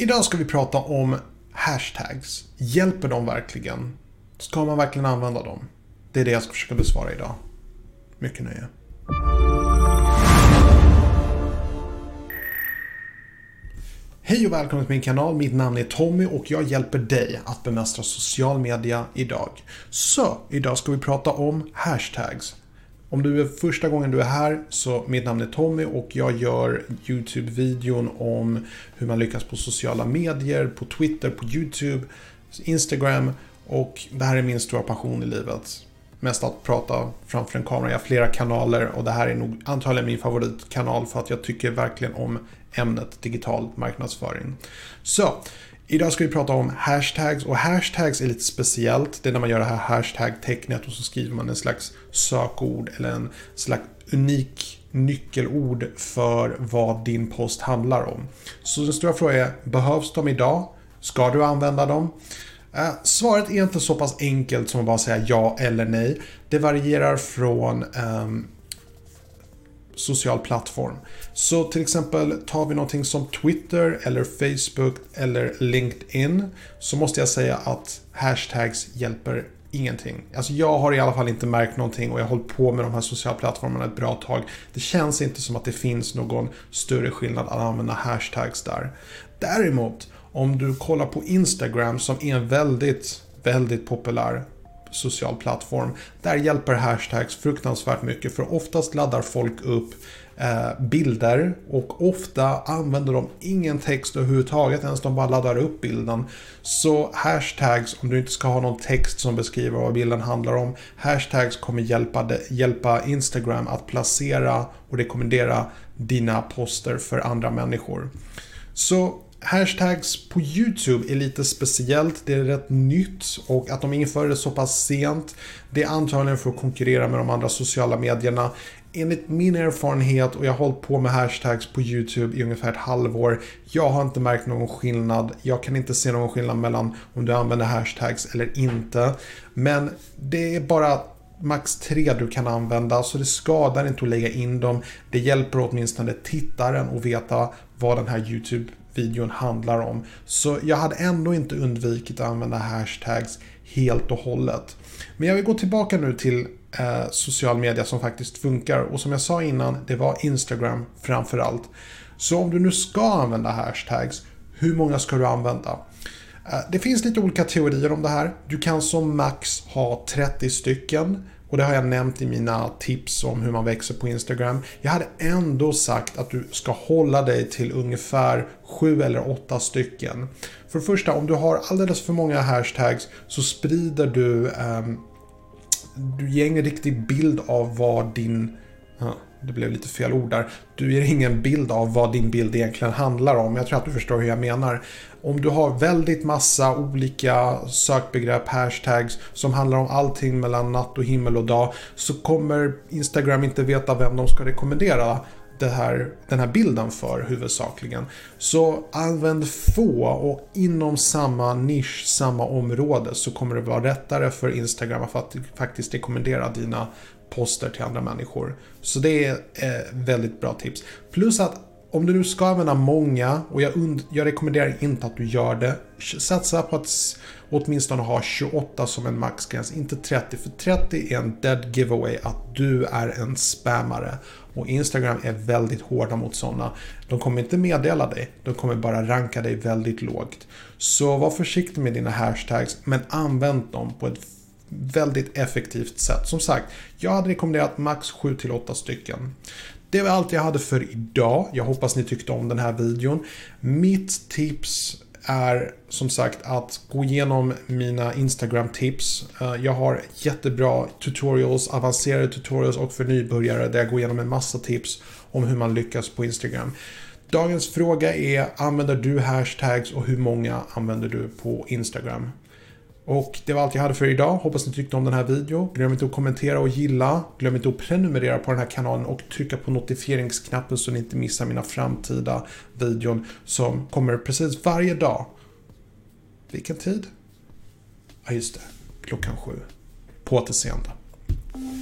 Idag ska vi prata om hashtags. Hjälper de verkligen? Ska man verkligen använda dem? Det är det jag ska försöka besvara idag. Mycket nöje. Hej och välkommen till min kanal. Mitt namn är Tommy och jag hjälper dig att bemästra social media idag. Så, idag ska vi prata om hashtags. Om du är första gången du är här så mitt namn är Tommy och jag gör YouTube-videon om hur man lyckas på sociala medier, på Twitter, på YouTube, Instagram och det här är min stora passion i livet. Mest att prata framför en kamera. Jag har flera kanaler och det här är nog antagligen min favoritkanal för att jag tycker verkligen om ämnet digital marknadsföring. Så, Idag ska vi prata om hashtags och hashtags är lite speciellt. Det är när man gör det här hashtag-tecknet och så skriver man en slags sökord eller en slags unik nyckelord för vad din post handlar om. Så den stora frågan är, behövs de idag? Ska du använda dem? Eh, svaret är inte så pass enkelt som att bara säga ja eller nej. Det varierar från um, social plattform. Så till exempel tar vi någonting som Twitter eller Facebook eller LinkedIn så måste jag säga att hashtags hjälper ingenting. Alltså jag har i alla fall inte märkt någonting och jag har hållit på med de här sociala plattformarna ett bra tag. Det känns inte som att det finns någon större skillnad att använda hashtags där. Däremot, om du kollar på Instagram som är en väldigt, väldigt populär social plattform. Där hjälper hashtags fruktansvärt mycket för oftast laddar folk upp eh, bilder och ofta använder de ingen text överhuvudtaget ens de bara laddar upp bilden. Så hashtags, om du inte ska ha någon text som beskriver vad bilden handlar om, hashtags kommer hjälpa, hjälpa Instagram att placera och rekommendera dina poster för andra människor. Så Hashtags på YouTube är lite speciellt. Det är rätt nytt och att de inför det så pass sent. Det är antagligen för att konkurrera med de andra sociala medierna. Enligt min erfarenhet och jag har hållit på med hashtags på YouTube i ungefär ett halvår. Jag har inte märkt någon skillnad. Jag kan inte se någon skillnad mellan om du använder hashtags eller inte. Men det är bara max tre du kan använda så det skadar inte att lägga in dem. Det hjälper åtminstone tittaren att veta vad den här YouTube videon handlar om. Så jag hade ändå inte undvikit att använda hashtags helt och hållet. Men jag vill gå tillbaka nu till eh, social media som faktiskt funkar och som jag sa innan, det var Instagram framförallt. Så om du nu ska använda hashtags, hur många ska du använda? Eh, det finns lite olika teorier om det här. Du kan som max ha 30 stycken. Och det har jag nämnt i mina tips om hur man växer på Instagram. Jag hade ändå sagt att du ska hålla dig till ungefär 7 eller 8 stycken. För det första, om du har alldeles för många hashtags så sprider du... Eh, du ger ingen riktig bild av vad din... Eh, det blev lite fel ord där. Du ger ingen bild av vad din bild egentligen handlar om. Jag tror att du förstår hur jag menar. Om du har väldigt massa olika sökbegrepp, hashtags som handlar om allting mellan natt och himmel och dag så kommer Instagram inte veta vem de ska rekommendera här, den här bilden för huvudsakligen. Så använd få och inom samma nisch, samma område så kommer det vara lättare för Instagram att faktiskt rekommendera dina poster till andra människor. Så det är eh, väldigt bra tips. Plus att om du nu ska använda många, och jag, jag rekommenderar inte att du gör det, satsa på att åtminstone ha 28 som en maxgräns, inte 30. För 30 är en dead giveaway att du är en spammare. Och Instagram är väldigt hårda mot sådana. De kommer inte meddela dig, de kommer bara ranka dig väldigt lågt. Så var försiktig med dina hashtags, men använd dem på ett väldigt effektivt sätt. Som sagt, jag hade rekommenderat max 7-8 stycken. Det var allt jag hade för idag. Jag hoppas ni tyckte om den här videon. Mitt tips är som sagt att gå igenom mina Instagram-tips. Eh, jag har jättebra tutorials, avancerade tutorials och för nybörjare där jag går igenom en massa tips om hur man lyckas på Instagram. Dagens fråga är, använder du hashtags och hur många använder du på Instagram? Och det var allt jag hade för idag. Hoppas ni tyckte om den här videon. Glöm inte att kommentera och gilla. Glöm inte att prenumerera på den här kanalen och trycka på notifieringsknappen så ni inte missar mina framtida videon som kommer precis varje dag. Vilken tid? Ja, just det. Klockan sju. På återseende.